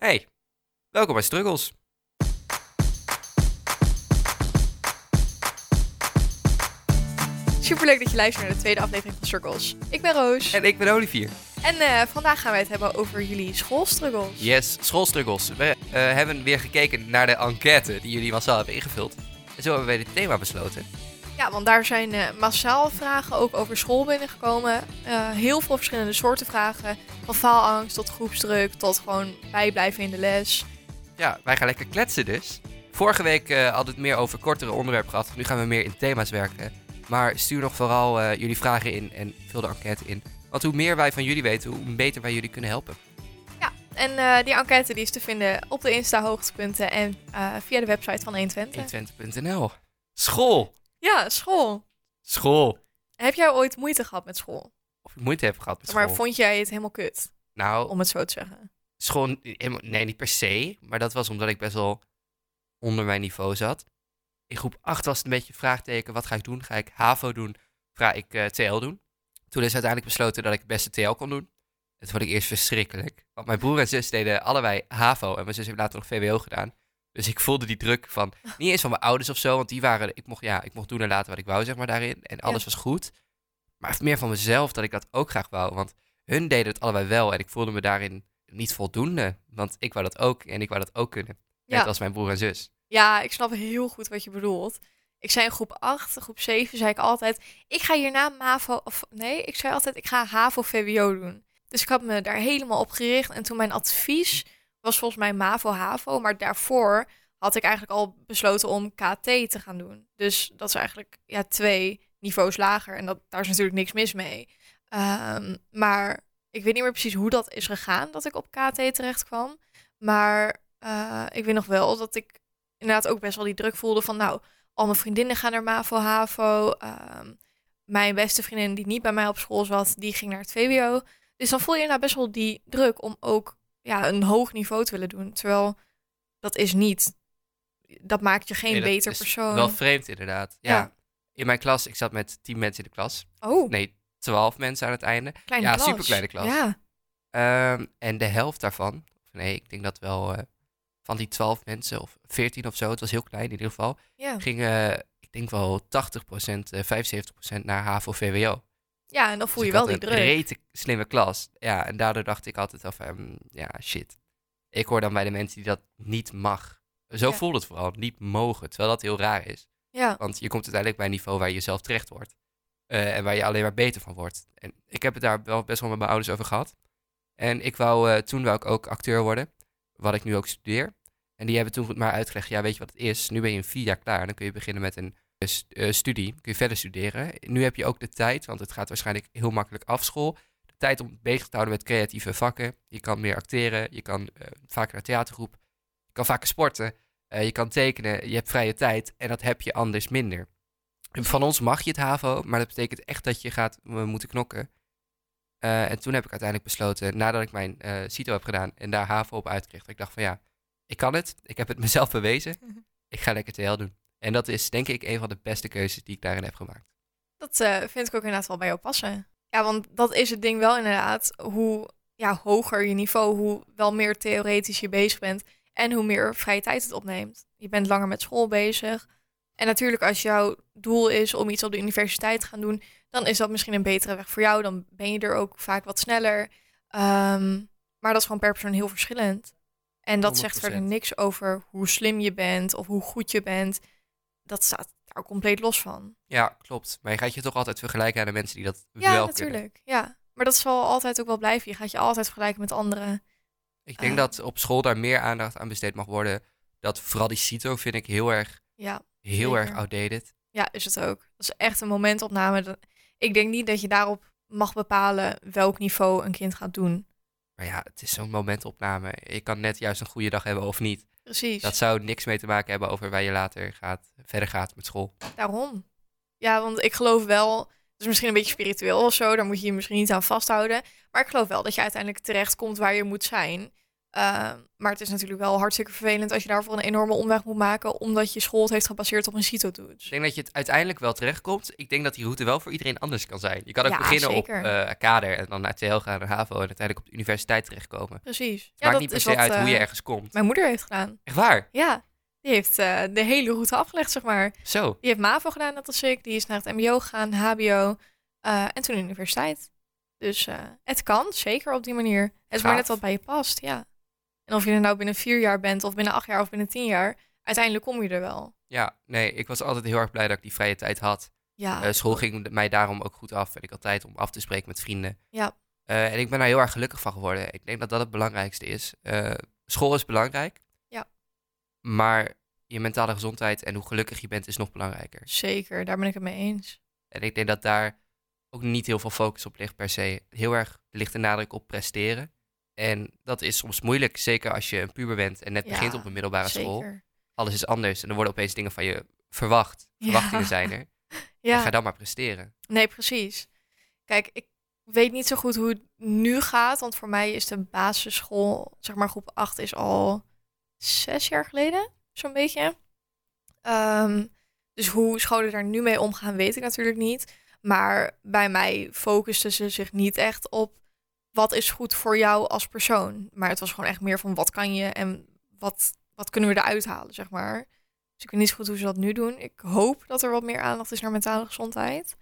Hey, welkom bij Struggles. Superleuk dat je luistert naar de tweede aflevering van Circles. Ik ben Roos. En ik ben Olivier. En eh, vandaag gaan wij het hebben over jullie schoolstruggles. Yes, schoolstruggles. We eh, hebben weer gekeken naar de enquête die jullie massaal hebben ingevuld. En zo hebben wij dit thema besloten. Ja, want daar zijn eh, massaal vragen ook over school binnengekomen. Eh, heel veel verschillende soorten vragen. Van faalangst tot groepsdruk tot gewoon bijblijven in de les. Ja, wij gaan lekker kletsen dus. Vorige week eh, hadden we het meer over kortere onderwerpen gehad. Nu gaan we meer in thema's werken. Maar stuur nog vooral jullie vragen in en vul de enquête in. Want hoe meer wij van jullie weten, hoe beter wij jullie kunnen helpen. Ja, en die enquête die is te vinden op de Insta hoogtepunten en via de website van 120. 120.nl. School. Ja, school. School. Heb jij ooit moeite gehad met school? Of ik moeite heb gehad met school. Maar vond jij het helemaal kut, Nou, om het zo te zeggen? school, nee, niet per se. Maar dat was omdat ik best wel onder mijn niveau zat. In groep 8 was het een beetje een vraagteken. Wat ga ik doen? Ga ik HAVO doen? Ga ik eh, TL doen? Toen is uiteindelijk besloten dat ik het beste TL kon doen. Dat vond ik eerst verschrikkelijk. Want mijn broer en zus deden allebei HAVO. En mijn zus heeft later nog VWO gedaan. Dus ik voelde die druk van, niet eens van mijn ouders of zo. Want die waren, ik mocht, ja, ik mocht doen en laten wat ik wou, zeg maar, daarin. En alles was goed. Maar meer van mezelf dat ik dat ook graag wou. Want hun deden het allebei wel. En ik voelde me daarin niet voldoende. Want ik wou dat ook en ik wou dat ook kunnen. Net als mijn broer en zus. Ja, ik snap heel goed wat je bedoelt. Ik zei in groep 8, groep 7 zei ik altijd, ik ga hierna MAVO, of nee, ik zei altijd, ik ga HAVO VWO doen. Dus ik had me daar helemaal op gericht. En toen mijn advies was volgens mij MAVO HAVO, maar daarvoor had ik eigenlijk al besloten om KT te gaan doen. Dus dat is eigenlijk ja, twee niveaus lager en dat, daar is natuurlijk niks mis mee. Ehm, maar ik weet niet meer precies hoe dat is gegaan, dat ik op KT terecht kwam. Maar eh, ik weet nog wel dat ik inderdaad ook best wel die druk voelde van nou, al mijn vriendinnen gaan naar MAVO, HAVO. Ehm, mijn beste vriendin die niet bij mij op school zat, die ging naar het VWO. Dus dan voel je nou best wel die druk om ook ja, een hoog niveau te willen doen. Terwijl dat is niet. Dat maakt je geen Nee, beter is persoon. Wel vreemd inderdaad. Ja. Ja. In mijn klas, ik zat met tien mensen in de klas. oh, Nee, twaalf mensen aan het einde. kleine ja, klas. superkleine klas. Ja, Ehm, en de helft daarvan, of nee, ik denk dat wel eh, van die twaalf mensen, of veertien of zo, het was heel klein in ieder geval, ja. ging, eh, ik denk wel 80%, eh 75% naar HAVO-VWO. Ja, en dan voel Dus je wel die een druk. rete slimme klas. Ja, en daardoor dacht ik altijd al van, mm, ja, shit. Ik hoor dan bij de mensen die dat niet mag. Zo Ja. voelt het vooral, niet mogen. Terwijl dat heel raar is. Ja, Want je komt uiteindelijk bij een niveau waar je zelf terecht wordt. Eh, en waar je alleen maar beter van wordt. En ik heb het daar wel best wel met mijn ouders over gehad. En ik wou, eh, toen wou ik ook acteur worden. Wat ik nu ook studeer. En die hebben toen maar uitgelegd, ja weet je wat het is? Nu ben je in vier jaar klaar. Dan kun je beginnen met een studie. Kun je verder studeren. Nu heb je ook de tijd, want het gaat waarschijnlijk heel makkelijk af school. De tijd om bezig te houden met creatieve vakken. Je kan meer acteren. Je kan eh, vaker naar theatergroep. Je kan vaker sporten. eh, je kan tekenen. Je hebt vrije tijd. En dat heb je anders minder. Van ons mag je het HAVO, maar dat betekent echt dat je gaat eh, moeten knokken. Eh, en toen heb ik uiteindelijk besloten, nadat ik mijn eh CITO heb gedaan en daar HAVO op uitkreeg, dat ik dacht van ja, ik kan het. Ik heb het mezelf bewezen. Ik ga lekker TL doen. En dat is denk ik een van de beste keuzes die ik daarin heb gemaakt. dat eh, vind ik ook inderdaad wel bij jou passen. Ja, want dat is het ding wel inderdaad. Hoe ja, hoger je niveau, hoe wel meer theoretisch je bezig bent. En hoe meer vrije tijd het opneemt. Je bent langer met school bezig. En natuurlijk, als jouw doel is om iets op de universiteit te gaan doen, dan is dat misschien een betere weg voor jou. Dan ben je er ook vaak wat sneller. Ehm, maar dat is gewoon per persoon heel verschillend. En dat zegt 100%. verder niks over hoe slim je bent of hoe goed je bent. Dat staat daar compleet los van. Ja, klopt. Maar je gaat je toch altijd vergelijken aan de mensen die dat Ja, wel kunnen. natuurlijk. Ja. Maar dat zal altijd ook wel blijven. Je gaat je altijd vergelijken met anderen. Ik denk Ah. dat op school daar meer aandacht aan besteed mag worden. Dat vooral die CITO vind ik heel erg, Ja, heel Zeker. erg outdated. ja, is het ook. Dat is echt een momentopname. Ik denk niet dat je daarop mag bepalen welk niveau een kind gaat doen. Maar ja, het is zo'n momentopname. Je kan net juist een goede dag hebben of niet. Precies. Dat zou niks mee te maken hebben over waar je later gaat, verder gaat met school. Daarom. Ja, want ik geloof wel, het is misschien een beetje spiritueel of zo, daar moet je je misschien niet aan vasthouden. Maar ik geloof wel dat je uiteindelijk terecht komt waar je moet zijn. Uh, maar het is natuurlijk wel hartstikke vervelend als je daarvoor een enorme omweg moet maken, omdat je school het heeft gebaseerd op een CITO-toets. Ik denk dat je het uiteindelijk wel terechtkomt. Ik denk dat die route wel voor iedereen anders kan zijn. Je kan ook Ja, beginnen zeker. op eh kader en dan naar TL gaan, naar HAVO en uiteindelijk op de universiteit terechtkomen. Precies. Het Ja, maakt dat niet per se wat, uit hoe je eh, ergens komt. Mijn moeder heeft gedaan. Echt waar? Ja, die heeft eh, de hele route afgelegd, zeg maar. Zo. Die heeft MAVO gedaan, net als ik. Die is naar het MBO gegaan, HBO en toen de universiteit. Dus het kan, zeker op die manier. Het is maar net wat bij je past, ja. En of je er nou binnen vier jaar bent, of binnen acht jaar, of binnen tien jaar, uiteindelijk kom je er wel. Ja, nee, ik was altijd heel erg blij dat ik die vrije tijd had. Ja, Eh, school ging mij daarom ook goed af en ik had tijd om af te spreken met vrienden. Ja. Eh, en ik ben daar heel erg gelukkig van geworden. Ik denk dat dat het belangrijkste is. Eh, school is belangrijk. Ja. Maar je mentale gezondheid en hoe gelukkig je bent is nog belangrijker. zeker. Daar ben ik het mee eens. En ik denk dat daar ook niet heel veel focus op ligt per se. Heel erg ligt de nadruk op presteren. En dat is soms moeilijk, zeker als je een puber bent en net Ja, begint op een middelbare school. Alles is anders en er worden opeens dingen van je verwacht. Ja. Verwachtingen zijn er. En Ja, ga dan maar presteren. nee, precies. Kijk, ik weet niet zo goed hoe het nu gaat, want voor mij is de basisschool, zeg maar groep 8, is al zes jaar geleden, zo'n beetje. Ehm, dus hoe scholen daar nu mee omgaan, weet ik natuurlijk niet. Maar bij mij focusten ze zich niet echt op wat is goed voor jou als persoon. Maar het was gewoon echt meer van wat kan je en wat, wat kunnen we eruit halen, zeg maar. Dus ik weet niet zo goed hoe ze dat nu doen. Ik hoop dat er wat meer aandacht is naar mentale gezondheid.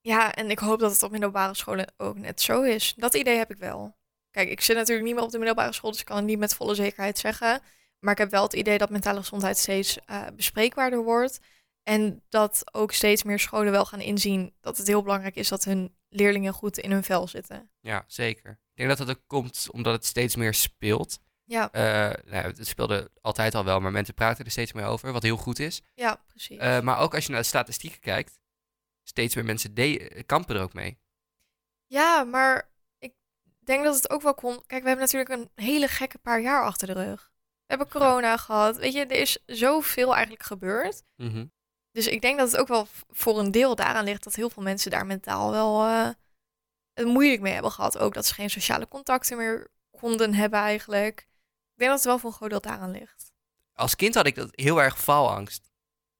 Ja, en ik hoop dat het op middelbare scholen ook net zo is. Dat idee heb ik wel. Kijk, ik zit natuurlijk niet meer op de middelbare school, dus ik kan het niet met volle zekerheid zeggen. Maar ik heb wel het idee dat mentale gezondheid steeds eh, bespreekbaarder wordt. En dat ook steeds meer scholen wel gaan inzien dat het heel belangrijk is dat hun leerlingen goed in hun vel zitten. Ja, zeker. Ik denk dat dat ook komt omdat het steeds meer speelt. Ja, Eh, nou, het speelde altijd al wel, maar mensen praten er steeds meer over, wat heel goed is. ja, precies. Eh, maar ook als je naar de statistieken kijkt, steeds meer mensen de- kampen er ook mee. Ja, maar ik denk dat het ook wel kon. Kijk, we hebben natuurlijk een hele gekke paar jaar achter de rug. We hebben corona gehad. Weet je, er is zoveel eigenlijk gebeurd. Mhm. Dus ik denk dat het ook wel voor een deel daaraan ligt dat heel veel mensen daar mentaal wel eh, het moeilijk mee hebben gehad. Ook dat ze geen sociale contacten meer konden hebben eigenlijk. Ik denk dat het wel voor een groot deel daaraan ligt. Als kind had ik dat heel erg faalangst.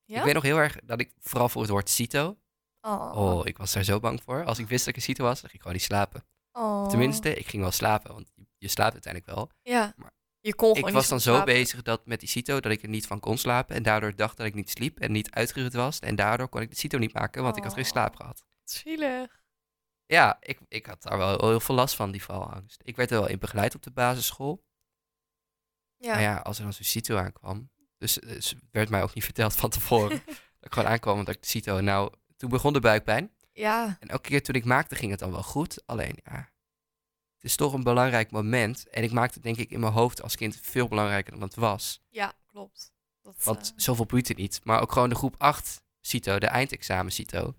Ja? Ik weet nog heel erg dat ik vooral voor het woord CITO. Oh. Oh, ik was daar zo bang voor. Als ik wist dat ik een CITO was, dan ging ik gewoon niet slapen. Oh. Tenminste, ik ging wel slapen, want je, je slaapt uiteindelijk wel. Ja. Maar Je kon gewoon ik was dan zo slapen. bezig dat, met die CITO dat ik er niet van kon slapen. En daardoor dacht dat ik niet sliep en niet uitgerust was. En daardoor kon ik de CITO niet maken, want ik had geen Oh. slaap gehad. Zielig. Ja, ik, ik had daar wel heel veel last van, die faalangst. Ik werd er wel in begeleid op de basisschool. Ja. Maar ja, als er dan zo'n CITO aankwam. Dus, dus werd mij ook niet verteld van tevoren. dat ik gewoon aankwam, want ik de CITO. Nou, toen begon de buikpijn. ja. En elke keer toen ik maakte, ging het dan wel goed. Alleen, ja, is toch een belangrijk moment. En ik maakte het denk ik in mijn hoofd als kind veel belangrijker dan het was. Ja, klopt. Dat, Want eh, zoveel boeit het niet. Maar ook gewoon de groep 8 CITO, de eindexamen CITO,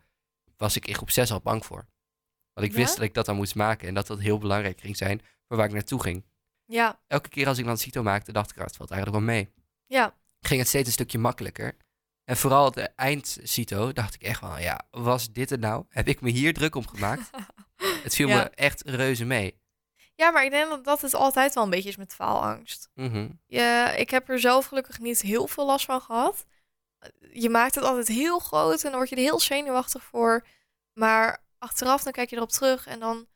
was ik in groep 6 al bang voor. Want ik Ja? wist dat ik dat dan moest maken en dat dat heel belangrijk ging zijn voor waar ik naartoe ging. ja, Elke keer als ik dan CITO maakte, dacht ik, "Ah, het valt eigenlijk wel mee. ja. Ging het steeds een stukje makkelijker. En vooral de eind-CITO dacht ik echt wel, ja, was dit het nou? Heb ik me hier druk om gemaakt? Het viel Ja. me echt reuze mee. Ja, maar ik denk dat dat het altijd wel een beetje is met faalangst. Mhm. Je, ik heb er zelf gelukkig niet heel veel last van gehad. Je maakt het altijd heel groot en dan word je er heel zenuwachtig voor. Maar achteraf dan kijk je erop terug en dan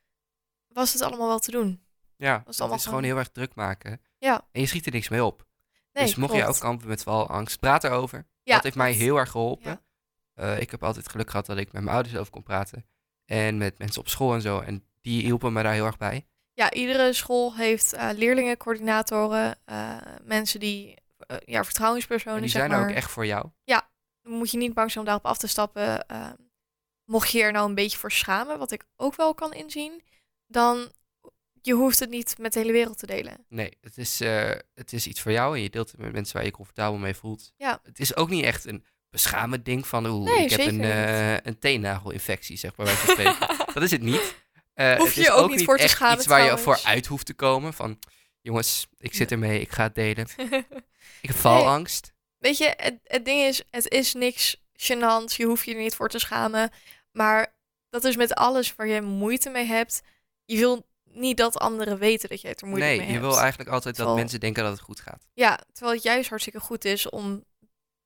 was het allemaal wel te doen. Ja, is het allemaal is gewoon heel erg druk maken. Ja. En je schiet er niks mee op. Nee, dus mocht je ook kampen met faalangst, praat erover. Ja, dat heeft mij heel erg geholpen. Ja. Eh, ik heb altijd geluk gehad dat ik met mijn ouders over kon praten. En met mensen op school en zo. En die hielpen me daar heel erg bij. Ja, iedere school heeft eh, leerlingen, coördinatoren, eh, mensen die, eh, ja, vertrouwenspersonen, En die zijn er maar. ook echt voor jou. moet je niet bang zijn om daarop af te stappen. Eh, mocht je er nou een beetje voor schamen, wat ik ook wel kan inzien, dan je hoeft het niet met de hele wereld te delen. Nee, het is, het is iets voor jou. En je deelt het met mensen waar je je comfortabel mee voelt. Ja. Het is ook niet echt een beschamend ding van... Oeh, Nee, ik heb een, een teennagelinfectie, zeg maar. Bij dat is het niet. Eh, Hoef het je is ook ook niet voor te schamen iets waar je voor uit hoeft te komen. Van, jongens, ik zit ermee, ik ga het delen. Ik heb faalangst. Weet je, het, het ding is, het is niks gênants. Je hoeft je er niet voor te schamen. Maar dat is met alles waar je moeite mee hebt. Je wil niet dat anderen weten dat jij het er moeilijk nee, mee je hebt. wil eigenlijk altijd dat mensen denken dat het goed gaat. Ja, terwijl het juist hartstikke goed is om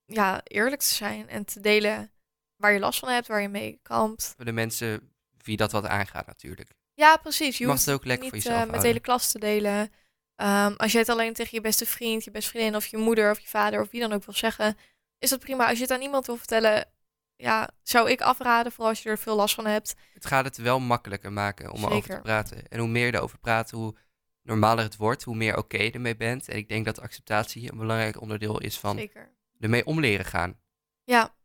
ja, eerlijk te zijn en te delen waar je last van hebt, waar je mee kampt. De mensen wie dat wat aangaat natuurlijk. Ja, precies. Je mag het ook lekker niet voor jezelf eh, met de hele klas te delen. Ehm, als je het alleen tegen je beste vriend, je beste vriendin of je moeder of je vader of wie dan ook wil zeggen, is dat prima. Als je het aan iemand wil vertellen, ja, zou ik afraden, vooral als je er veel last van hebt. Het gaat het wel makkelijker maken om erover te praten. En hoe meer je erover praat, hoe normaler het wordt, hoe meer oké je ermee bent. En ik denk dat acceptatie een belangrijk onderdeel is van Zeker. ermee om leren gaan. Ja.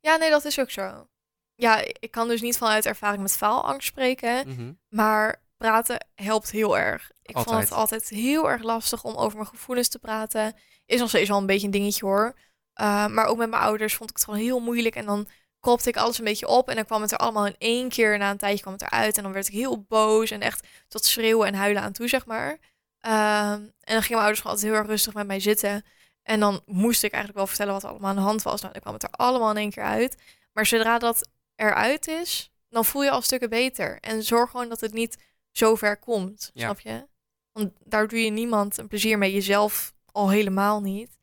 Ja, nee, dat is ook zo. Ja, ik kan dus niet vanuit ervaring met faalangst spreken. Mhm. Maar praten helpt heel erg. Ik vond het altijd heel erg lastig om over mijn gevoelens te praten. Is nog steeds wel een beetje een dingetje hoor. Uh, maar ook met mijn ouders vond ik het gewoon heel moeilijk. En dan kropte ik alles een beetje op. En dan kwam het er allemaal in één keer. Na een tijdje kwam het eruit. En dan werd ik heel boos. En echt tot schreeuwen en huilen aan toe, zeg maar. Um, en dan gingen mijn ouders gewoon altijd heel erg rustig met mij zitten. En dan moest ik eigenlijk wel vertellen wat er allemaal aan de hand was. Nou, dan kwam het er allemaal in één keer uit. Maar zodra dat eruit is, dan voel je al stukken beter. En zorg gewoon dat het niet zo ver komt, Ja. snap je? Want daar doe je niemand een plezier mee, jezelf al helemaal niet.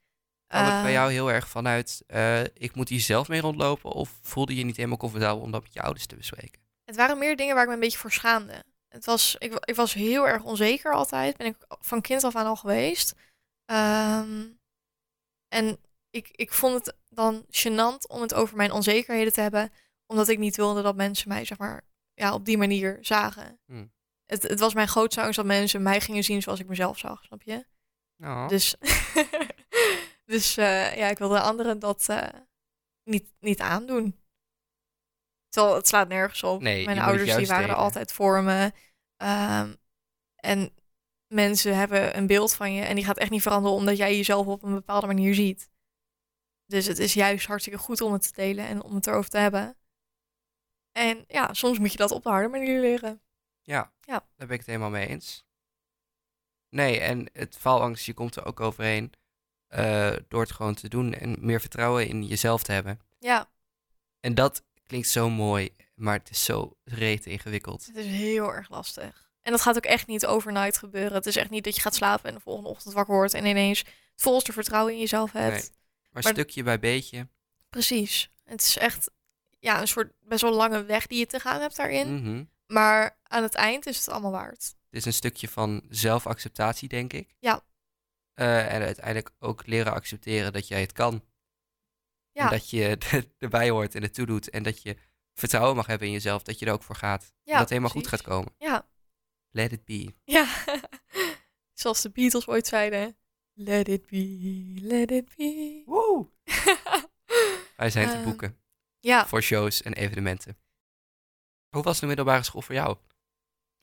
Kwam het bij Eh, jou heel erg vanuit, eh, ik moet hier zelf mee rondlopen? Of voelde je niet helemaal comfortabel om dat met je ouders te bespreken? Het waren meer dingen waar ik me een beetje voor schaamde. Het was, ik, ik was heel erg onzeker altijd. Ben ik van kind af aan al geweest. Ehm, en ik, ik vond het dan gênant om het over mijn onzekerheden te hebben. Omdat ik niet wilde dat mensen mij, zeg maar, ja, op die manier zagen. Hmm. Het, het was mijn grootste angst dat mensen mij gingen zien zoals ik mezelf zag, snap je? Nou, Dus, dus eh, ja, ik wilde anderen dat eh, niet, niet aandoen. Terwijl het slaat nergens op. Nee, Mijn ouders die waren er altijd voor me. Ehm, en mensen hebben een beeld van je en die gaat echt niet veranderen omdat jij jezelf op een bepaalde manier ziet. Dus het is juist hartstikke goed om het te delen en om het erover te hebben. En ja, soms moet je dat op de harde manier leren. ja, Ja. daar ben ik het helemaal mee eens. Nee, en het faalangst, je komt er ook overheen eh, door het gewoon te doen en meer vertrouwen in jezelf te hebben. Ja, En dat klinkt zo mooi, maar het is zo rete ingewikkeld. Het is heel erg lastig. En dat gaat ook echt niet overnight gebeuren. Het is echt niet dat je gaat slapen en de volgende ochtend wakker wordt en ineens het volste vertrouwen in jezelf hebt. Nee. Maar, Maar- stukje bij beetje. Precies. Het is echt ja, een soort best wel lange weg die je te gaan hebt daarin. Mhm. Maar aan het eind is het allemaal waard. Het is een stukje van zelfacceptatie, denk ik. Ja. Eh, en uiteindelijk ook leren accepteren dat jij het kan. Ja. En dat je erbij hoort en het toedoet. En dat je vertrouwen mag hebben in jezelf, dat je er ook voor gaat. en dat het helemaal goed gaat komen. Ja. Let it be. Ja. Zoals de Beatles ooit zeiden. Let it be, let it be. Woe! Wij zijn te Ehm, boeken Ja, voor shows en evenementen. Hoe was de middelbare school voor jou?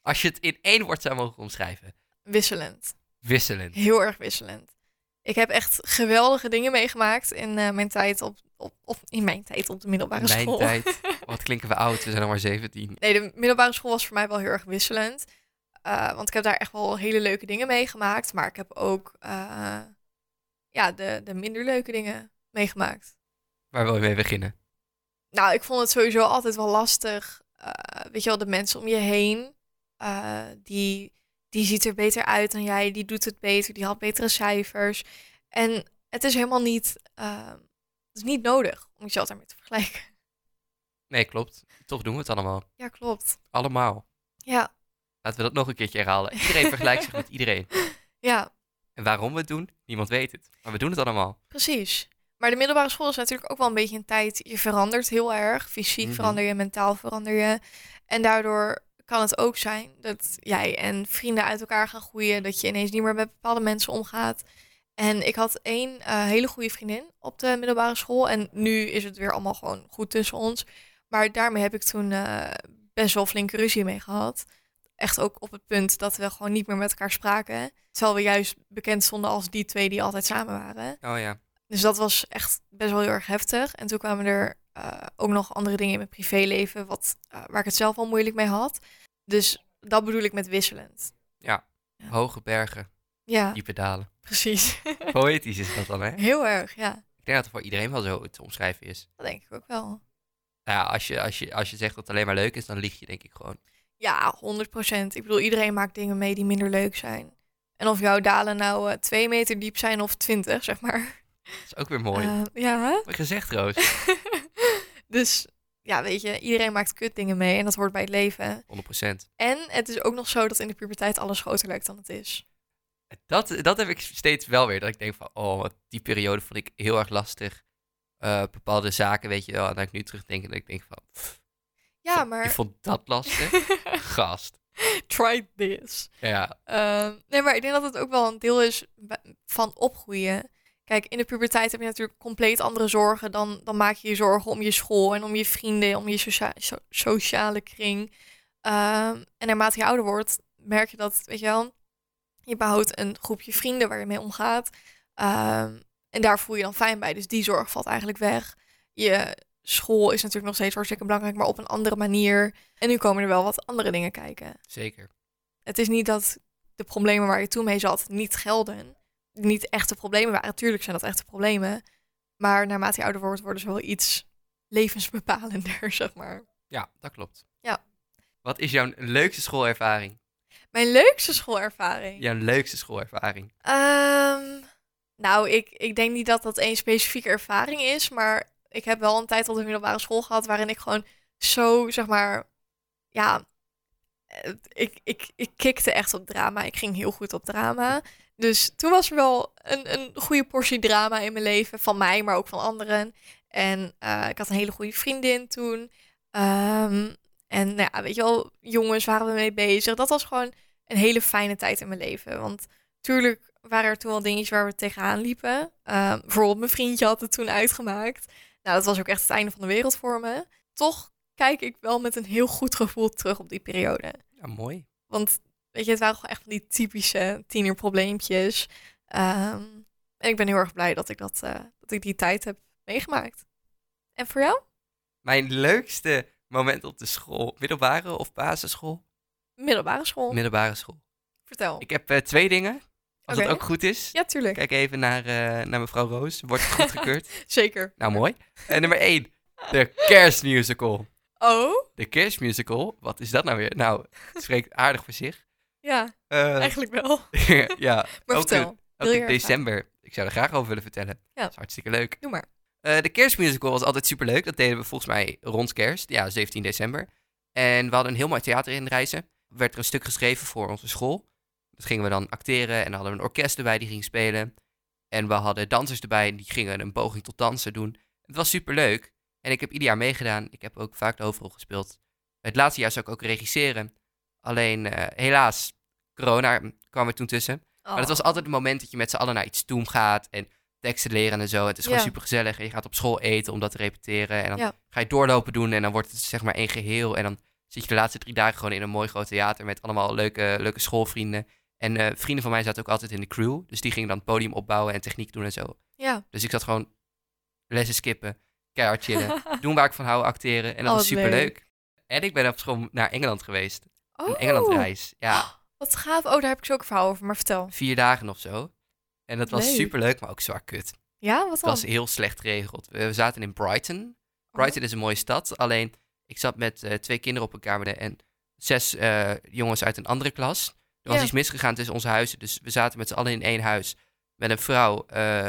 Als je het in één woord zou mogen omschrijven. wisselend. Wisselend. Heel erg wisselend. Ik heb echt geweldige dingen meegemaakt in eh, mijn tijd op, op, op in mijn tijd op de middelbare Mijn school. tijd. Wat klinken we oud, we zijn nog maar 17. Nee, de middelbare school was voor mij wel heel erg wisselend. Eh, want ik heb daar echt wel hele leuke dingen meegemaakt. Maar ik heb ook eh, ja, de, de minder leuke dingen meegemaakt. Waar wil je mee beginnen? Nou, ik vond het sowieso altijd wel lastig. Eh, weet je wel, de mensen om je heen. eh, die, die ziet er beter uit dan jij. Die doet het beter. Die had betere cijfers. En het is helemaal niet, eh, het is niet nodig om jezelf daarmee te vergelijken. Nee, klopt. Toch doen we het allemaal. Ja, klopt. Allemaal. Ja, Laten we dat nog een keertje herhalen. Iedereen vergelijkt zich met iedereen. ja. En waarom we het doen, niemand weet het. Maar we doen het allemaal. Precies. Maar de middelbare school is natuurlijk ook wel een beetje een tijd. Je verandert heel erg. Fysiek Mhm. verander je, mentaal verander je. En daardoor kan het ook zijn dat jij en vrienden uit elkaar gaan groeien. Dat je ineens niet meer met bepaalde mensen omgaat. En ik had één eh, hele goede vriendin op de middelbare school. En nu is het weer allemaal gewoon goed tussen ons. Maar daarmee heb ik toen eh, best wel flinke ruzie mee gehad. Echt ook op het punt dat we gewoon niet meer met elkaar spraken. Terwijl we juist bekend stonden als die twee die altijd samen waren. Oh ja. Dus dat was echt best wel heel erg heftig. En toen kwamen er eh, ook nog andere dingen in mijn privéleven, wat, eh, waar ik het zelf al moeilijk mee had. Dus dat bedoel ik met wisselend. Hoge bergen, Ja, diepe dalen. precies. Poëtisch is dat dan, hè? heel erg, ja. Ik denk dat het voor iedereen wel zo te omschrijven is. Dat denk ik ook wel. Nou ja, als je, als, je, als je zegt dat het alleen maar leuk is, dan lieg je denk ik gewoon. Ja, 100%. Ik bedoel, iedereen maakt dingen mee die minder leuk zijn. En of jouw dalen nou eh, twee meter diep zijn of twintig, zeg maar. Dat is ook weer mooi. Eh, ja, hè? Gezegd, Roos. 100%. dus ja, weet je, iedereen maakt kutdingen mee en dat hoort bij het leven. En het is ook nog zo dat in de puberteit alles groter lijkt dan het is. Dat, dat heb ik steeds wel weer. Dat ik denk van, oh, die periode vond ik heel erg lastig. Eh, bepaalde zaken, weet je wel. En dat ik nu terugdenk en dat ik denk van, pff, Ja, maar vond dat lastig? Gast. try this. Ja, Ehm, nee, maar ik denk dat het ook wel een deel is van opgroeien. Kijk, in de puberteit heb je natuurlijk compleet andere zorgen. Dan, dan maak je je zorgen om je school en om je vrienden, om je socia- so- sociale kring. Ehm, en naarmate je ouder wordt, merk je dat, weet je wel, je behoudt een groepje vrienden waar je mee omgaat. Ehm, en daar voel je dan fijn bij. Dus die zorg valt eigenlijk weg. Je school is natuurlijk nog steeds hartstikke belangrijk, maar op een andere manier. En nu komen er wel wat andere dingen kijken zeker. het is niet dat de problemen waar je toen mee zat niet gelden. Niet echte problemen waren. Tuurlijk zijn dat echte problemen. Maar naarmate je ouder wordt, worden ze wel iets levensbepalender, zeg maar. Ja, dat klopt. Ja. Wat is jouw leukste schoolervaring? Mijn leukste schoolervaring. Jouw leukste schoolervaring? Ehm, nou, ik, ik denk niet dat dat één specifieke ervaring is. Maar ik heb wel een tijd op de middelbare school gehad waarin ik gewoon zo, zeg maar, ja, eh, ik, ik, ik kikte echt op drama. Ik ging heel goed op drama. Dus toen was er wel een, een goede portie drama in mijn leven. Van mij, maar ook van anderen. En eh, ik had een hele goede vriendin toen. Ehm, en nou ja, weet je wel, jongens waren we mee bezig. Dat was gewoon een hele fijne tijd in mijn leven. Want tuurlijk waren er toen wel dingetjes waar we tegenaan liepen. Ehm, bijvoorbeeld mijn vriendje had het toen uitgemaakt. Nou, dat was ook echt het einde van de wereld voor me. Toch kijk ik wel met een heel goed gevoel terug op die periode. Ja, mooi. Want weet je, het waren gewoon echt van die typische tienerprobleempjes. Ehm, en ik ben heel erg blij dat ik, dat, eh, dat ik die tijd heb meegemaakt. En voor jou? Mijn leukste moment op de school, middelbare of basisschool? Middelbare school. Middelbare school. Vertel. Ik heb eh, twee dingen, als het ook goed is. Ja, tuurlijk. Kijk even naar, eh, naar mevrouw Roos. Wordt het goedgekeurd? Zeker. nou, mooi. En nummer één, de kerstmusical. Oh, De kerstmusical, wat is dat nou weer? Nou, het spreekt aardig voor zich. Ja, Eh, eigenlijk wel. ja, Maar ook vertel. in- ook er december. Ik zou er graag over willen vertellen. Ja. Dat is hartstikke leuk. Doe maar. Eh, de kerstmusical was altijd superleuk. Dat deden we volgens mij rond kerst, ja, 17 december. En we hadden een heel mooi theater in Reizen. Er werd er een stuk geschreven voor onze school. Dat gingen we dan acteren en dan hadden we een orkest erbij die ging spelen. En we hadden dansers erbij en die gingen een poging tot dansen doen. Het was superleuk. En ik heb ieder jaar meegedaan. Ik heb ook vaak de hoofdrol gespeeld. Het laatste jaar zou ik ook regisseren. Alleen eh, helaas, corona kwam er toen tussen. Maar het Oh. was altijd het moment dat je met z'n allen naar iets toe gaat en teksten leren en zo. Het is gewoon Ja. super gezellig. En je gaat op school eten om dat te repeteren. En dan Ja. ga je doorlopen doen en dan wordt het zeg maar één geheel. En dan zit je de laatste drie dagen gewoon in een mooi groot theater met allemaal leuke, leuke schoolvrienden. En eh, vrienden van mij zaten ook altijd in de crew. Dus die gingen dan het podium opbouwen en techniek doen en zo. Ja. Dus ik zat gewoon lessen skippen, keihard chillen, doen waar ik van hou, acteren. En dat Oh, was super leuk. leuk. En ik ben op school naar Engeland geweest. Oh, Een Engelandreis. Ja, Wat gaaf. Oh, daar heb ik zo ook een verhaal over, maar vertel. vier dagen of zo. En dat was Leuk. super leuk, maar ook zwaar kut. Ja, wat Het dan? was heel slecht geregeld. We zaten in Brighton. Brighton is een mooie stad. Alleen, ik zat met eh, twee kinderen op een kamer en zes eh, jongens uit een andere klas. Er was Ja. iets misgegaan tussen onze huizen. Dus we zaten met z'n allen in één huis. Met een vrouw. eh,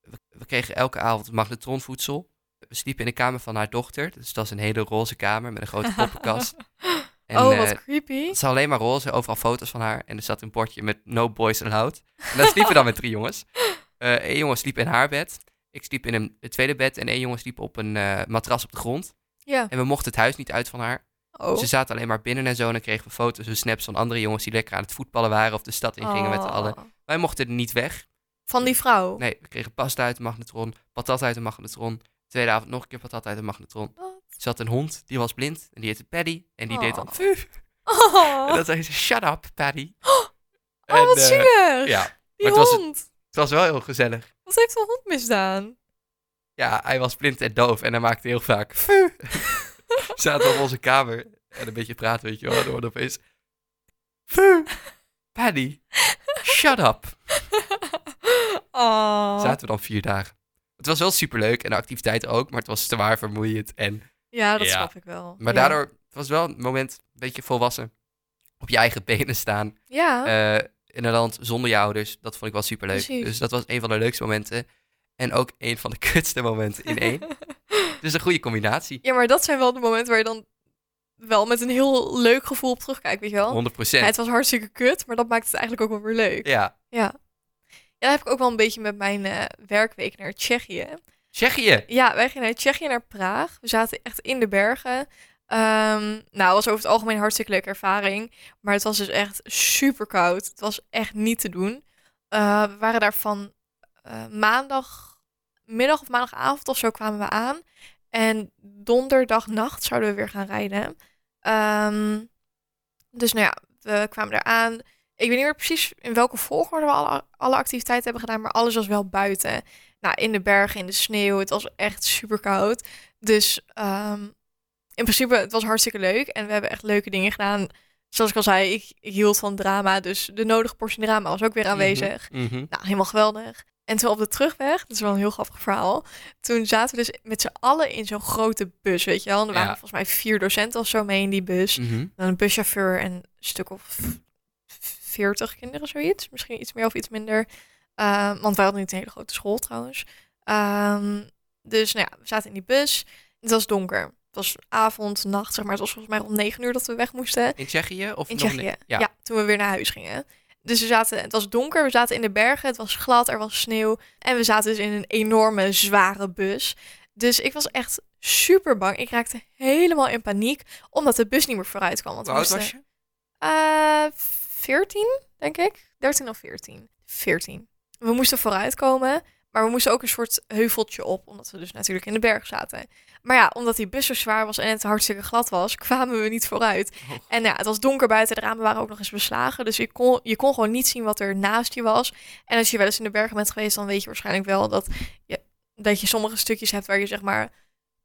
we, we kregen elke avond magnetronvoedsel. We sliepen in de kamer van haar dochter. Dus dat is een hele roze kamer met een grote poppenkast. En, oh, eh, wat creepy. het is alleen maar roze, overal foto's van haar. En er zat een bordje met no boys allowed. En daar sliepen we dan met drie jongens. Eh Eén jongen sliep in haar bed. Ik sliep in een, het tweede bed. En één jongen sliep op een eh, matras op de grond. Ja. En we mochten het huis niet uit van haar. Oh. Ze zaten alleen maar binnen en zo. En dan kregen we foto's en snaps van andere jongens die lekker aan het voetballen waren. Of de stad in gingen met z'n allen. Oh. Wij mochten er niet weg. Van die vrouw? Nee, we kregen pasta uit de magnetron. Patat uit de magnetron. Tweede avond nog een keer patat uit de magnetron. Wat? Zat een hond, die was blind. En die heette Paddy. En die deed dan... Oh. Oh, En dan zei ze, shut up, Paddy. oh En, wat zielig. Ja, die maar het was- hond. het was wel heel gezellig. Wat heeft de hond misdaan? Ja, hij was blind en doof en hij maakte heel vaak... Zaten op onze kamer en een beetje praten, weet je wel. En dan opeens... "Fuh, Paddy, shut up. oh. Zaten we dan vier dagen. Het was wel superleuk en de activiteiten ook, maar het was zwaar vermoeiend. En, Ja, dat snap ik wel. maar daardoor het was wel een moment, een beetje volwassen. Op je eigen benen staan. Ja, eh, in een land zonder je ouders. Dat vond ik wel superleuk. Precies. Dus dat was een van de leukste momenten. En ook een van de kutste momenten in één. dus een goede combinatie. ja, maar dat zijn wel de momenten waar je dan wel met een heel leuk gevoel op terugkijkt, weet je wel? 100 Ja, het was hartstikke kut, maar dat maakt het eigenlijk ook wel weer leuk. Ja. Ja. Ja, dat heb ik ook wel een beetje met mijn eh, werkweek naar Tsjechië. Tsjechië. Ja, wij gingen naar Tsjechië, naar Praag. We zaten echt in de bergen. Ehm, nou, het was over het algemeen een hartstikke leuke ervaring. Maar het was dus echt super koud. Het was echt niet te doen. Eh, we waren daar van eh, maandagmiddag of maandagavond of zo kwamen we aan. En donderdagnacht zouden we weer gaan rijden. Ehm, dus nou ja, we kwamen daar aan. Ik weet niet meer precies in welke volgorde we alle, alle activiteiten hebben gedaan, maar alles was wel buiten. Nou, in de bergen, in de sneeuw. Het was echt super koud. Dus ehm, in principe, het was hartstikke leuk. En we hebben echt leuke dingen gedaan. Zoals ik al zei, ik, ik hield van drama. Dus de nodige portie drama was ook weer aanwezig. Mhm, mhm. Nou, helemaal geweldig. En toen op de terugweg, dat is wel een heel grappig verhaal. Toen zaten we dus met z'n allen in zo'n grote bus, weet je wel. En er waren Ja. volgens mij vier docenten of zo mee in die bus. Mhm. Dan een buschauffeur en een stuk of veertig kinderen, zoiets. Misschien iets meer of iets minder. Ehm, want wij hadden niet een hele grote school trouwens. Ehm, dus nou ja, we zaten in die bus. Het was donker. Het was avond, nacht, zeg maar. Het was volgens mij rond negen uur dat we weg moesten. In Tsjechië? Of In Tsjechië. Ja. Ja. toen we weer naar huis gingen. Dus we zaten, het was donker, we zaten in de bergen, het was glad, er was sneeuw. En we zaten dus in een enorme, zware bus. Dus ik was echt super bang. Ik raakte helemaal in paniek, omdat de bus niet meer vooruit kwam. Want Hoe oud was je? eh 14, denk ik. 13 of 14. 14. We moesten vooruitkomen, maar we moesten ook een soort heuveltje op, omdat we dus natuurlijk in de berg zaten. Maar ja, omdat die bus zo zwaar was en het hartstikke glad was, kwamen we niet vooruit. Oh. En ja, het was donker buiten, de ramen waren ook nog eens beslagen, dus je kon, je kon gewoon niet zien wat er naast je was. En als je wel eens in de bergen bent geweest, dan weet je waarschijnlijk wel dat je, dat je sommige stukjes hebt waar je zeg maar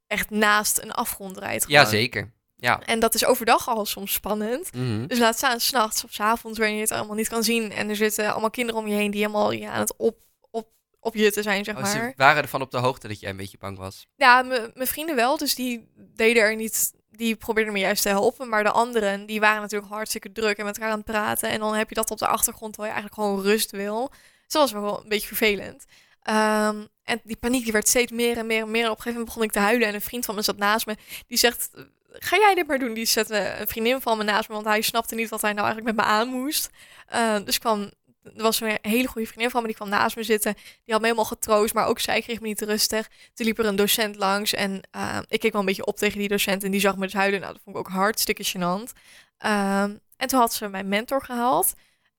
echt naast een afgrond rijdt. Ja, gewoon. zeker. Ja. En dat is overdag al soms spannend. Mhm. Dus laat staan s'nachts of s avonds wanneer je het allemaal niet kan zien. En er zitten allemaal kinderen om je heen die helemaal ja, aan het op, op, opjutten zijn, zeg Oh, maar. ze waren ervan op de hoogte dat jij een beetje bang was. Ja, mijn vrienden wel. Dus die deden er niet... Die probeerden me juist te helpen. Maar de anderen, die waren natuurlijk hartstikke druk en met elkaar aan het praten. En dan heb je dat op de achtergrond terwijl je eigenlijk gewoon rust wil. Dus dat was wel een beetje vervelend. Ehm, en die paniek die werd steeds meer en meer en meer. Op een gegeven moment begon ik te huilen. En een vriend van me zat naast me. Die zegt, ga jij dit maar doen? Die zette een vriendin van me naast me. Want hij snapte niet wat hij nou eigenlijk met me aan moest. Ehm, dus kwam... Er was een hele goede vriendin van me, die kwam naast me zitten. Die had me helemaal getroost, maar ook zij kreeg me niet rustig. Toen liep er een docent langs en eh, ik keek wel een beetje op tegen die docent en die zag me dus huilen. Nou, dat vond ik ook hartstikke gênant. Ehm, en toen had ze mijn mentor gehaald.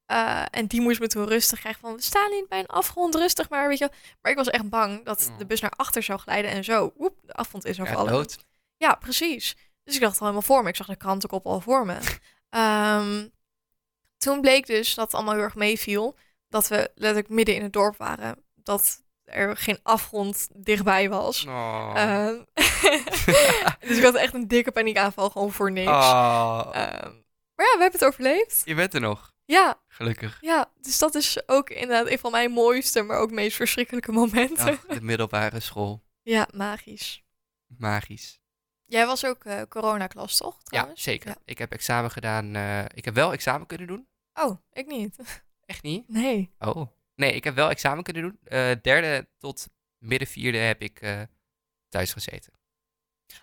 Eh, en die moest me toen rustig krijgen van, we staan niet bij een afgrond, rustig maar, weet je. Maar ik was echt bang dat Oh. de bus naar achter zou glijden en zo, woep, de afgrond is Ja, overvallen. dood. Ja, precies. Dus ik dacht al helemaal voor me. Ik zag de krantenkop al voor me. Ehm, toen bleek dus dat het allemaal heel erg meeviel. Dat we letterlijk midden in het dorp waren. Dat er geen afgrond dichtbij was. Oh. Ehm, dus ik had echt een dikke paniekaanval gewoon voor niks. Oh. Ehm, maar ja, we hebben het overleefd. je bent er nog, Ja, gelukkig. ja, dus dat is ook inderdaad een van mijn mooiste, maar ook meest verschrikkelijke momenten. Ach, de middelbare school. Ja, magisch. Magisch. Jij was ook eh coronaklas, toch? Ja, trouwens? zeker. Ja. Ik heb examen gedaan. eh, ik heb wel examen kunnen doen. Oh, ik niet. Echt niet? Nee. Oh. Nee, ik heb wel examen kunnen doen. Eh, derde tot midden vierde heb ik thuis gezeten.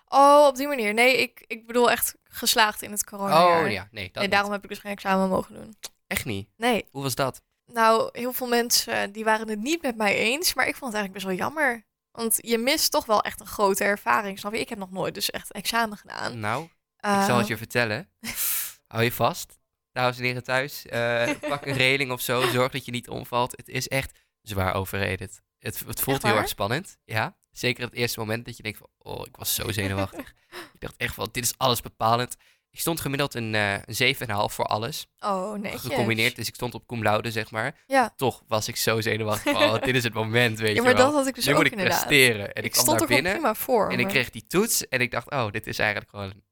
Oh, op die manier. Nee, ik, ik bedoel echt geslaagd in het corona. Oh ja, nee, dat niet. daarom heb ik dus geen examen mogen doen. Echt niet. Nee. Hoe was dat? Nou, heel veel mensen die waren het niet met mij eens, maar ik vond het eigenlijk best wel jammer. Want je mist toch wel echt een grote ervaring, snap je? Ik heb nog nooit dus echt examen gedaan. Nou, ik zal het je vertellen. Hou je vast. Dames en heren thuis. eh, pak een reling of zo. Zorg dat je niet omvalt. Het is echt zwaar overrated. Het, het voelt heel erg spannend. Ja. Zeker het eerste moment dat je denkt van... Oh, ik was zo zenuwachtig. ik dacht echt van, dit is alles bepalend. Ik stond gemiddeld een, eh een 7,5 voor alles. Oh, netjes. Gecombineerd. Dus ik stond op cum laude, zeg maar. Ja. Toch was ik zo zenuwachtig. Oh, dit is het moment, weet Ja, je maar wel. dat had ik dus nu ook moet ik inderdaad. presteren. En ik, ik kwam stond daar er binnen. prima voor. En ik maar- kreeg die toets. En ik dacht, oh, dit is eigenlijk gewoon een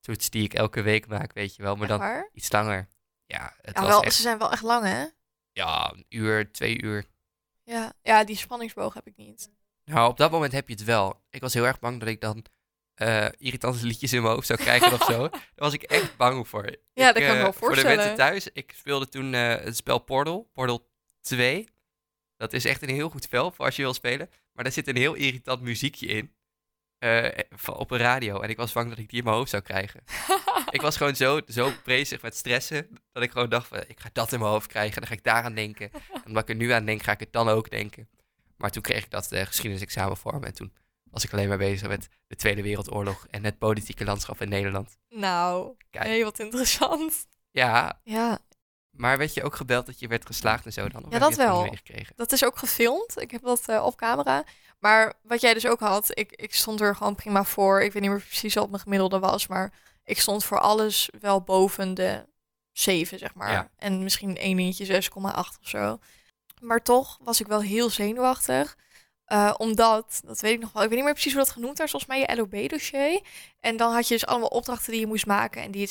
toets die ik elke week maak, weet je wel. Maar dan iets langer. Ja, het Ja, was wel, echt ze zijn wel echt lang, hè? ja, een uur, twee uur. Ja, ja die spanningsboog heb ik niet. Nou, op dat moment heb je het wel. Ik was heel erg bang dat ik dan eh, irritante liedjes in mijn hoofd zou krijgen of zo. Daar was ik echt bang voor. Ja, Ik, dat kan ik me eh, wel Voor de voorstellen. mensen thuis, ik speelde toen eh, het spel Portal, Portal 2. Dat is echt een heel goed spel voor als je wil spelen. Maar daar zit een heel irritant muziekje in. eh, van- op een radio. En ik was bang dat ik die in mijn hoofd zou krijgen. ik was gewoon zo, zo bezig met stressen. Dat ik gewoon dacht, van, ik ga dat in mijn hoofd krijgen. En dan ga ik daaraan denken. En omdat ik er nu aan denk, ga ik het dan ook denken. Maar toen kreeg ik dat eh, geschiedenisexamen voor me. En toen was ik alleen maar bezig met de Tweede Wereldoorlog. En het politieke landschap in Nederland. Nou, Kijk. nee, wat interessant. Ja, Ja, maar werd je ook gebeld dat je werd geslaagd en zo dan? Of Ja, dat wel. dat is ook gefilmd. Ik heb dat eh, op camera. Maar wat jij dus ook had, ik, ik stond er gewoon prima voor. Ik weet niet meer precies wat mijn gemiddelde was, maar ik stond voor alles wel boven de 7, zeg maar. Ja. En misschien één dingetje 6,8 of zo. Maar toch was ik wel heel zenuwachtig. Eh, omdat, dat weet ik nog wel, ik weet niet meer precies hoe dat genoemd werd, volgens mij je LOB-dossier. En dan had je dus allemaal opdrachten die je moest maken en die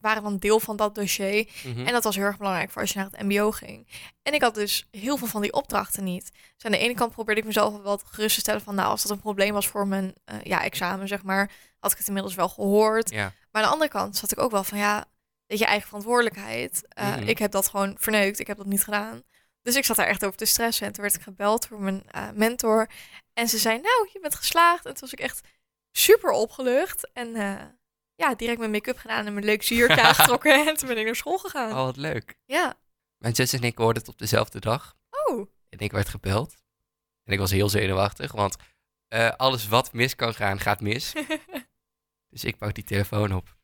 waren dan deel van dat dossier. Mhm. En dat was heel erg belangrijk voor als je naar het MBO ging. En ik had dus heel veel van die opdrachten niet. Dus aan de ene kant probeerde ik mezelf wel wat gerust te stellen van, nou, als dat een probleem was voor mijn eh, ja, examen, zeg maar, had ik het inmiddels wel gehoord. Ja, Maar aan de andere kant zat ik ook wel van, ja, weet je, eigen verantwoordelijkheid. Eh, Mhm. Ik heb dat gewoon verneukt, ik heb dat niet gedaan. Dus ik zat daar echt over te stressen. En toen werd ik gebeld door mijn eh, mentor. En ze zei, nou, je bent geslaagd. En toen was ik echt super opgelucht. En eh, ja, direct mijn make-up gedaan en mijn leukste jurkje aangetrokken. En toen ben ik naar school gegaan. oh wat leuk. Ja. Mijn zus en ik hoorden het op dezelfde dag. Oh, En ik werd gebeld. En ik was heel zenuwachtig, want eh, alles wat mis kan gaan, gaat mis. Dus ik pak die telefoon op.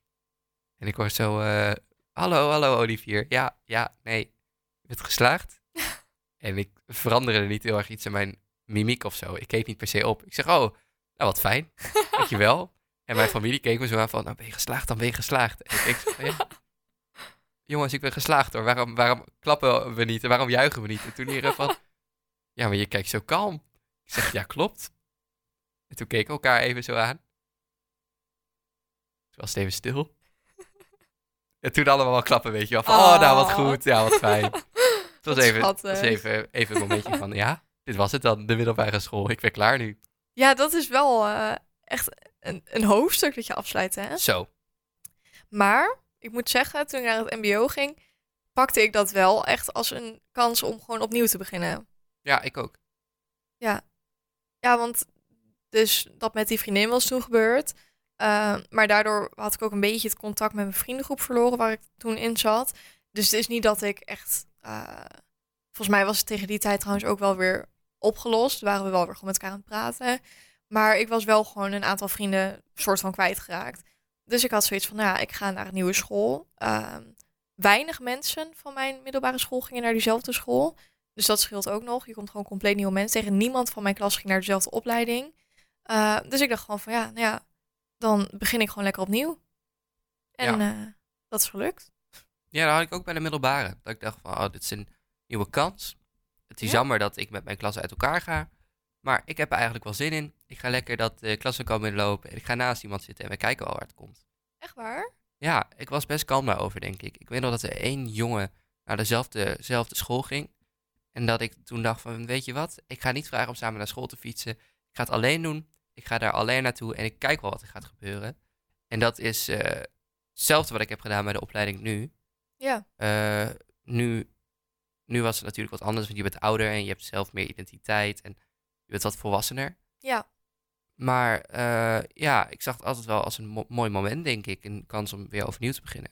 En ik hoor zo, hallo, hallo Olivier. Ja, ja, nee. Je bent geslaagd. En ik veranderde niet heel erg iets aan mijn mimiek of zo. Ik keek niet per se op. Ik zeg, oh, nou wat fijn. Dankjewel. En mijn familie keek me zo aan van, nou ben je geslaagd, dan ben je geslaagd. En ik van, ja. Jongens, ik ben geslaagd hoor. Waarom, waarom klappen we niet en waarom juichen we niet? En toen hier van, ja, maar je kijkt zo kalm. Ik zeg, ja, klopt. En toen keken we elkaar even zo aan. Toen was het even stil. En toen allemaal wel klappen, weet je wel. Van, oh, nou, wat Oh. goed. Ja, wat fijn. Het was even, het was even, even een momentje van, ja, dit was het dan, de middelbare school. Ik ben klaar nu. ja, dat is wel eh, echt een, een hoofdstuk dat je afsluit, hè? Zo. Maar ik moet zeggen, toen ik naar het MBO ging, pakte ik dat wel echt als een kans om gewoon opnieuw te beginnen. Ja, ik ook. Ja, want dus dat met die vriendin was toen gebeurd. Uh, maar daardoor had ik ook een beetje het contact met mijn vriendengroep verloren waar ik toen in zat. Dus het is niet dat ik echt. Uh, volgens mij was het tegen die tijd trouwens ook wel weer opgelost. Waren we wel weer gewoon met elkaar aan het praten. Maar ik was wel gewoon een aantal vrienden soort van kwijtgeraakt. Dus ik had zoiets van, nou ja, ik ga naar een nieuwe school. Uh, weinig mensen van mijn middelbare school gingen naar diezelfde school. Dus dat scheelt ook nog. Je komt gewoon compleet nieuwe mensen tegen. Niemand van mijn klas ging naar dezelfde opleiding. Uh, dus ik dacht gewoon van ja, nou ja, dan begin ik gewoon lekker opnieuw. En ja. uh, dat is gelukt. Ja, dat had ik ook bij de middelbare. Dat ik dacht van, oh, dit is een nieuwe kans. Het is ja. jammer dat ik met mijn klas uit elkaar ga. Maar ik heb er eigenlijk wel zin in. Ik ga lekker dat de klassen komen inlopen. En ik ga naast iemand zitten en we kijken wel waar het komt. Echt waar? Ja, ik was best kalm daarover, denk ik. Ik weet nog dat er één jongen naar dezelfde, dezelfde school ging. En dat ik toen dacht van, weet je wat? Ik ga niet vragen om samen naar school te fietsen. Ik ga het alleen doen. Ik ga daar alleen naartoe en ik kijk wel wat er gaat gebeuren. En dat is uh, hetzelfde wat ik heb gedaan bij de opleiding nu. Ja. Uh, nu, nu was het natuurlijk wat anders, want je bent ouder en je hebt zelf meer identiteit en je bent wat volwassener. Ja. Maar uh, ja, ik zag het altijd wel als een mo mooi moment, denk ik. Een kans om weer overnieuw te beginnen.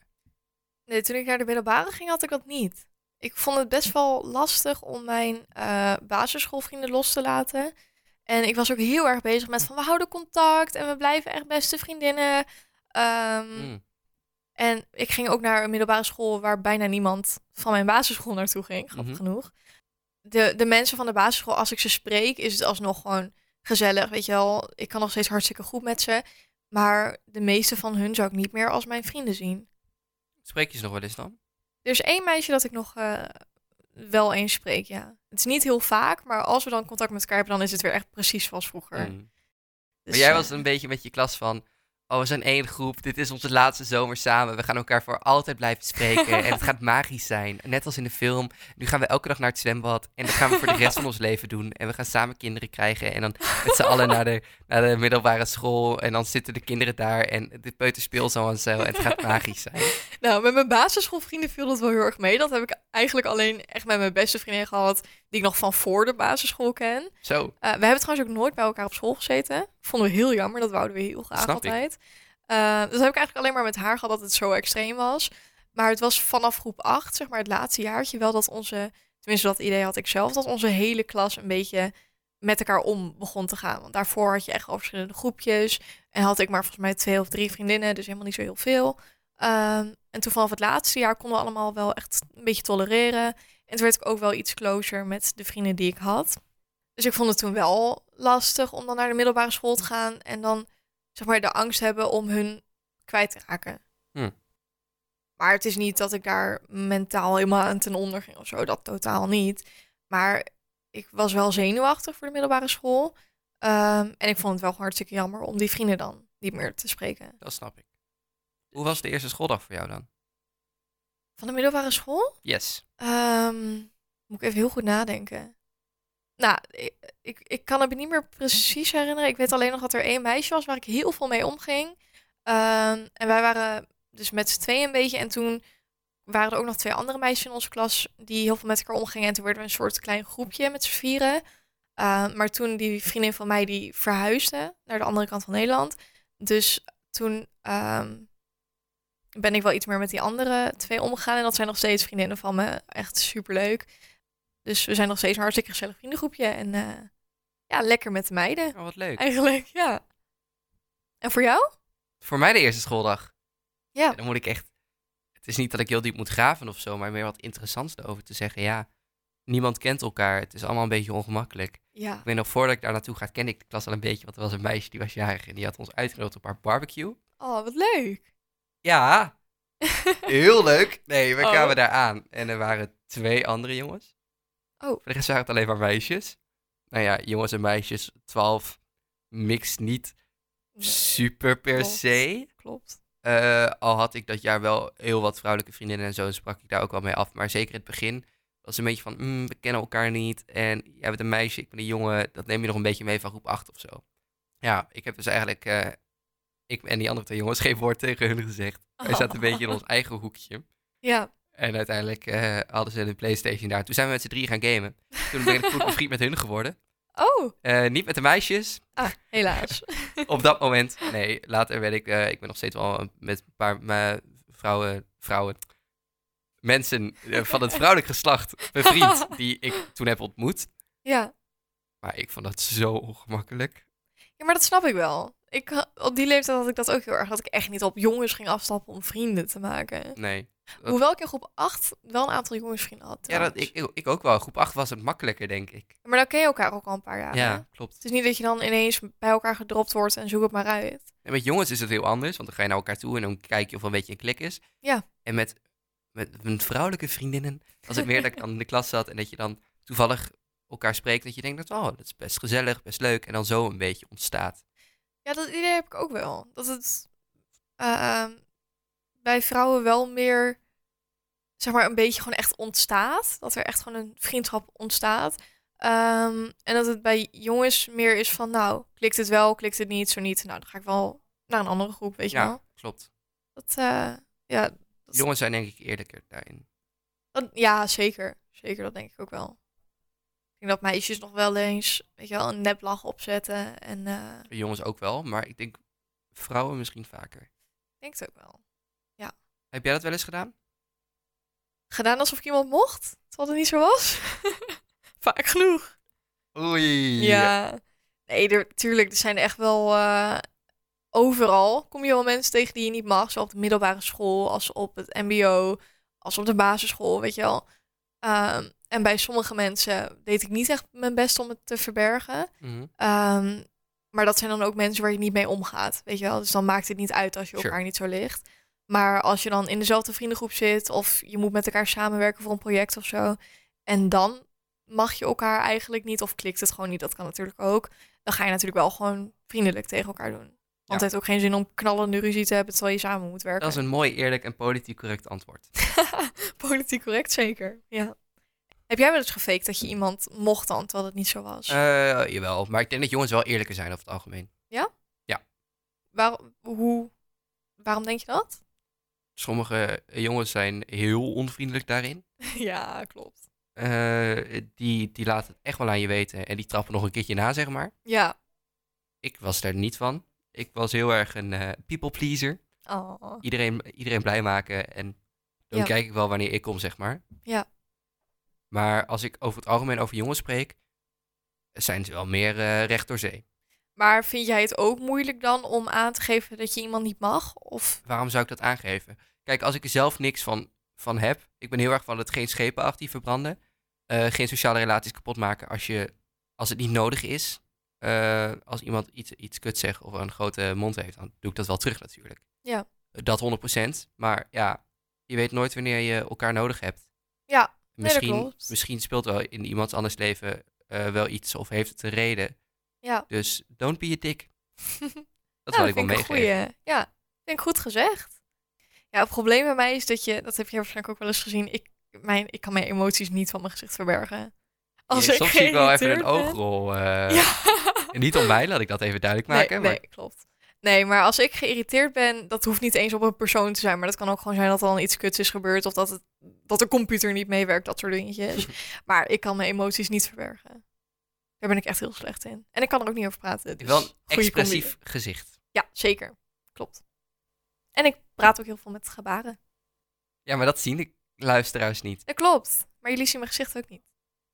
Nee, toen ik naar de middelbare ging, had ik dat niet. Ik vond het best wel lastig om mijn uh, basisschoolvrienden los te laten. En ik was ook heel erg bezig met van we houden contact en we blijven echt beste vriendinnen. Um, mm. En ik ging ook naar een middelbare school waar bijna niemand van mijn basisschool naartoe ging, grappig mm -hmm. genoeg. De, de mensen van de basisschool, als ik ze spreek, is het alsnog gewoon gezellig, weet je wel. Ik kan nog steeds hartstikke goed met ze. Maar de meeste van hun zou ik niet meer als mijn vrienden zien. Spreek je ze nog wel eens dan? Er is één meisje dat ik nog uh, wel eens spreek, ja. Het is niet heel vaak, maar als we dan contact met elkaar hebben, dan is het weer echt precies zoals vroeger. Mm. Dus, maar jij was een uh, beetje met je klas van, oh, we zijn één groep. Dit is onze laatste zomer samen. We gaan elkaar voor altijd blijven spreken. en het gaat magisch zijn. Net als in de film. Nu gaan we elke dag naar het zwembad. En dat gaan we voor de rest van ons leven doen. En we gaan samen kinderen krijgen. En dan met z'n allen naar de, naar de middelbare school. En dan zitten de kinderen daar. En de peuter speelt zo en zo. En het gaat magisch zijn. Nou, met mijn basisschoolvrienden viel dat wel heel erg mee. Dat heb ik eigenlijk alleen echt met mijn beste vriendin gehad. Die ik nog van voor de basisschool ken. Zo. Uh, we hebben trouwens ook nooit bij elkaar op school gezeten. Vonden we heel jammer. Dat wouden we heel graag Snap altijd. Uh, dus heb ik eigenlijk alleen maar met haar gehad dat het zo extreem was. Maar het was vanaf groep 8, zeg maar het laatste jaartje, wel dat onze, tenminste dat idee had ik zelf, dat onze hele klas een beetje met elkaar om begon te gaan. Want daarvoor had je echt al verschillende groepjes. En had ik maar volgens mij twee of drie vriendinnen, dus helemaal niet zo heel veel. Um, en toen vanaf het laatste jaar konden we allemaal wel echt een beetje tolereren. En toen werd ik ook wel iets closer met de vrienden die ik had. Dus ik vond het toen wel lastig om dan naar de middelbare school te gaan en dan zeg maar de angst hebben om hun kwijt te raken. Hm. Maar het is niet dat ik daar mentaal helemaal aan ten onder ging of zo, dat totaal niet. Maar ik was wel zenuwachtig voor de middelbare school. Um, en ik vond het wel hartstikke jammer om die vrienden dan niet meer te spreken. Dat snap ik. Hoe was de eerste schooldag voor jou dan? Van de middelbare school? Yes. Um, moet ik even heel goed nadenken. Nou, ik, ik, kan het me niet meer precies herinneren. Ik weet alleen nog dat er één meisje was waar ik heel veel mee omging. Um, en wij waren dus met z'n tweeën een beetje. En toen waren er ook nog twee andere meisjes in onze klas die heel veel met elkaar omgingen. En toen werden we een soort klein groepje met z'n vieren. Uh, maar toen die vriendin van mij die verhuisde naar de andere kant van Nederland. Dus toen um, ben ik wel iets meer met die andere twee omgegaan. En dat zijn nog steeds vriendinnen van me. Echt superleuk. Dus we zijn nog steeds een hartstikke gezellig vriendengroepje. En uh, ja, lekker met de meiden. Oh, wat leuk. Eigenlijk, ja. En voor jou? Voor mij de eerste schooldag. Ja. Dan moet ik echt... Het is niet dat ik heel diep moet graven of zo, maar meer wat interessants erover te zeggen. Ja, niemand kent elkaar. Het is allemaal een beetje ongemakkelijk. Ja. Ik weet nog, voordat ik daar naartoe ga, ken ik de klas al een beetje. Want er was een meisje, die was jarig en die had ons uitgenodigd op haar barbecue. Oh, wat leuk. Ja, heel leuk. Nee, we Oh. kwamen daar aan en er waren twee andere jongens. Oh. Voor de rest waren het alleen maar meisjes. Nou ja, jongens en meisjes, 12, mix niet Nee, super per klopt. se. klopt. Eh, al had ik dat jaar wel heel wat vrouwelijke vriendinnen en zo, en sprak ik daar ook wel mee af. Maar zeker in het begin was een beetje van, mm, we kennen elkaar niet. En jij bent een meisje, ik ben een jongen. Dat neem je nog een beetje mee van groep 8 of zo. Ja, ik heb dus eigenlijk, eh, ik en die andere twee jongens, geen woord tegen hun gezegd. Wij zaten een beetje in ons eigen hoekje. Ja. En uiteindelijk eh, hadden ze de Playstation daar. Toen zijn we met z'n drie gaan gamen. Toen ben ik goed bevriend met hun geworden. Oh, Eh, niet met de meisjes, ah, helaas. op dat moment. Nee, later werd ik, eh, ik ben nog steeds wel met een paar vrouwen, vrouwen, mensen van het vrouwelijk geslacht bevriend die ik toen heb ontmoet. ja. Maar ik vond dat zo ongemakkelijk. ja, maar dat snap ik wel. Ik, op die leeftijd had ik dat ook heel erg. Dat ik echt niet op jongens ging afstappen om vrienden te maken. Nee. dat- Hoewel ik in groep 8 wel een aantal jongensvrienden had. Ja, dat, ik, ik, ik ook wel. Groep 8 was het makkelijker, denk ik. Maar dan ken je elkaar ook al een paar jaar. hè? Ja, klopt. Het is niet dat je dan ineens bij elkaar gedropt wordt en zoek het maar uit. En met jongens is het heel anders, want dan ga je naar elkaar toe en dan kijk je of er een beetje een klik is. Ja. En met, met mijn vrouwelijke vriendinnen was het meer dat ik dan in de klas zat en dat je dan toevallig elkaar spreekt. Dat je denkt dat, oh, dat is best gezellig, best leuk. En dan zo een beetje ontstaat. Ja, dat idee heb ik ook wel. Dat het eh, bij vrouwen wel meer, zeg maar, een beetje gewoon echt ontstaat. Dat er echt gewoon een vriendschap ontstaat. Ehm, en dat het bij jongens meer is van, nou, klikt het wel, klikt het niet, zo niet. Nou, dan ga ik wel naar een andere groep, weet je Ja, wel. klopt. Dat, eh, ja, dat, Jongens zijn denk ik eerlijker daarin. dat- ja, zeker. Zeker, dat denk ik ook wel. Ik denk dat meisjes nog wel eens, weet je wel, een neplach opzetten. En eh, ik Jongens ook wel, maar ik denk vrouwen misschien vaker. denk het ook wel. Heb jij dat wel eens gedaan? gedaan alsof ik iemand mocht, terwijl het niet zo was. Vaak genoeg. Oei. Ja. Nee, er, tuurlijk, er zijn echt wel... eh, overal kom je wel mensen tegen die je niet mag. Zowel op de middelbare school als op het mbo, als op de basisschool, weet je wel. Ehm, en bij sommige mensen deed ik niet echt mijn best om het te verbergen. Mhm. Ehm, maar dat zijn dan ook mensen waar je niet mee omgaat, weet je wel. Dus dan maakt het niet uit als je Sure. elkaar niet zo ligt. Maar als je dan in dezelfde vriendengroep zit of je moet met elkaar samenwerken voor een project of zo. En dan mag je elkaar eigenlijk niet of klikt het gewoon niet, dat kan natuurlijk ook. Dan ga je natuurlijk wel gewoon vriendelijk tegen elkaar doen. Want het heeft ook geen zin om knallende ruzie te hebben terwijl je samen moet werken. Dat is een mooi, eerlijk en politiek correct antwoord. Politiek correct, zeker. Ja. Heb jij wel eens gefaked dat je iemand mocht dan, terwijl het niet zo was? Eh, jawel, maar ik denk dat jongens wel eerlijker zijn over het algemeen. Waar, hoe, waarom denk je dat? Sommige jongens zijn heel onvriendelijk daarin. ja, klopt. Eh, die, die laten het echt wel aan je weten en die trappen nog een keertje na, zeg maar. Ja. Ik was daar niet van. Ik was heel erg een eh, people pleaser. Oh. Iedereen, iedereen blij maken en dan Ja. kijk ik wel wanneer ik kom, zeg maar. Ja. Maar als ik over het algemeen over jongens spreek, zijn ze wel meer eh, recht door zee. Maar vind jij het ook moeilijk dan om aan te geven dat je iemand niet mag? Of Waarom zou ik dat aangeven? Kijk, als ik er zelf niks van, van heb, ik ben heel erg van het geen schepen actief verbranden, eh, geen sociale relaties kapot maken als, je, als het niet nodig is. Eh, als iemand iets, iets kut zegt of een grote mond heeft, dan doe ik dat wel terug natuurlijk. Ja. Dat 100%. Maar ja, je weet nooit wanneer je elkaar nodig hebt. Ja, Misschien, misschien speelt wel in iemands anders leven eh, wel iets of heeft het een reden. ja. Dus don't be a dick. Dat Ja, wil ik wel meegeven. Ja, vind ik goed gezegd. Ja, het probleem bij mij is dat je, dat heb je waarschijnlijk ook wel eens gezien, ik, mijn, ik kan mijn emoties niet van mijn gezicht verbergen. Als Ja, ik soms zie ik wel even een oogrol. eh, Ja. Niet om mij, laat ik dat even duidelijk maken. nee, maar nee, klopt. Nee, maar als ik geïrriteerd ben, dat hoeft niet eens op een persoon te zijn, maar dat kan ook gewoon zijn dat er dan iets kuts is gebeurd of dat, het, dat de computer niet meewerkt, dat soort dingetjes. maar ik kan mijn emoties niet verbergen. Daar ben ik echt heel slecht in. En ik kan er ook niet over praten. Dus wel een expressief gezicht. Ja, zeker. Klopt. En ik praat ook heel veel met gebaren. Ja, maar dat zien de luisteraars niet. Dat klopt. Maar jullie zien mijn gezicht ook niet.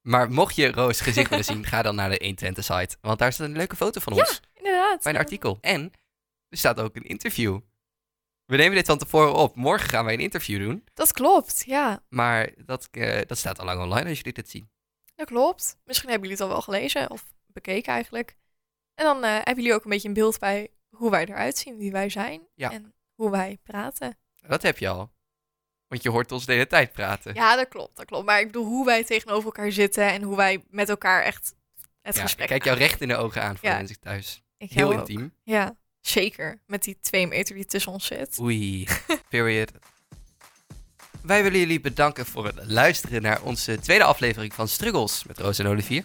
Maar mocht je Roos gezicht willen zien, ga dan naar de 120 site. Want daar staat een leuke foto van Ja. ons Inderdaad. bij een artikel. En er staat ook een interview. We nemen dit van tevoren op. Morgen gaan wij een interview doen. Dat klopt, ja. Maar dat, eh, dat staat al lang online als jullie dit zien. Dat klopt. Misschien hebben jullie het al wel gelezen of bekeken eigenlijk. En dan eh, hebben jullie ook een beetje een beeld bij hoe wij eruit zien, wie wij zijn Ja. en hoe wij praten. Dat heb je al. Want je hoort ons de hele tijd praten. Ja, dat klopt, dat klopt. Maar ik bedoel hoe wij tegenover elkaar zitten en hoe wij met elkaar echt het Ja, gesprek ik kijk jou recht in de ogen aan voor Ja. mensen thuis. Ik Heel ook. intiem. Ja, zeker. Met die twee meter die tussen ons zit. Oei, period. Wij willen jullie bedanken voor het luisteren naar onze tweede aflevering van Struggles met Roos en Olivier.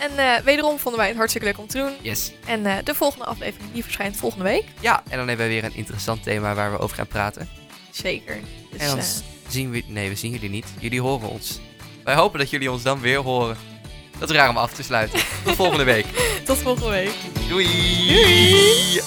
En eh, wederom vonden wij het hartstikke leuk om te doen. Yes. En eh, de volgende aflevering die verschijnt volgende week. Ja, en dan hebben we weer een interessant thema waar we over gaan praten. Zeker. Dus, en dan eh, zien we... Nee, we zien jullie niet. Jullie horen ons. Wij hopen dat jullie ons dan weer horen. Dat is raar om af te sluiten. Tot volgende week. Tot volgende week. Doei. Doei.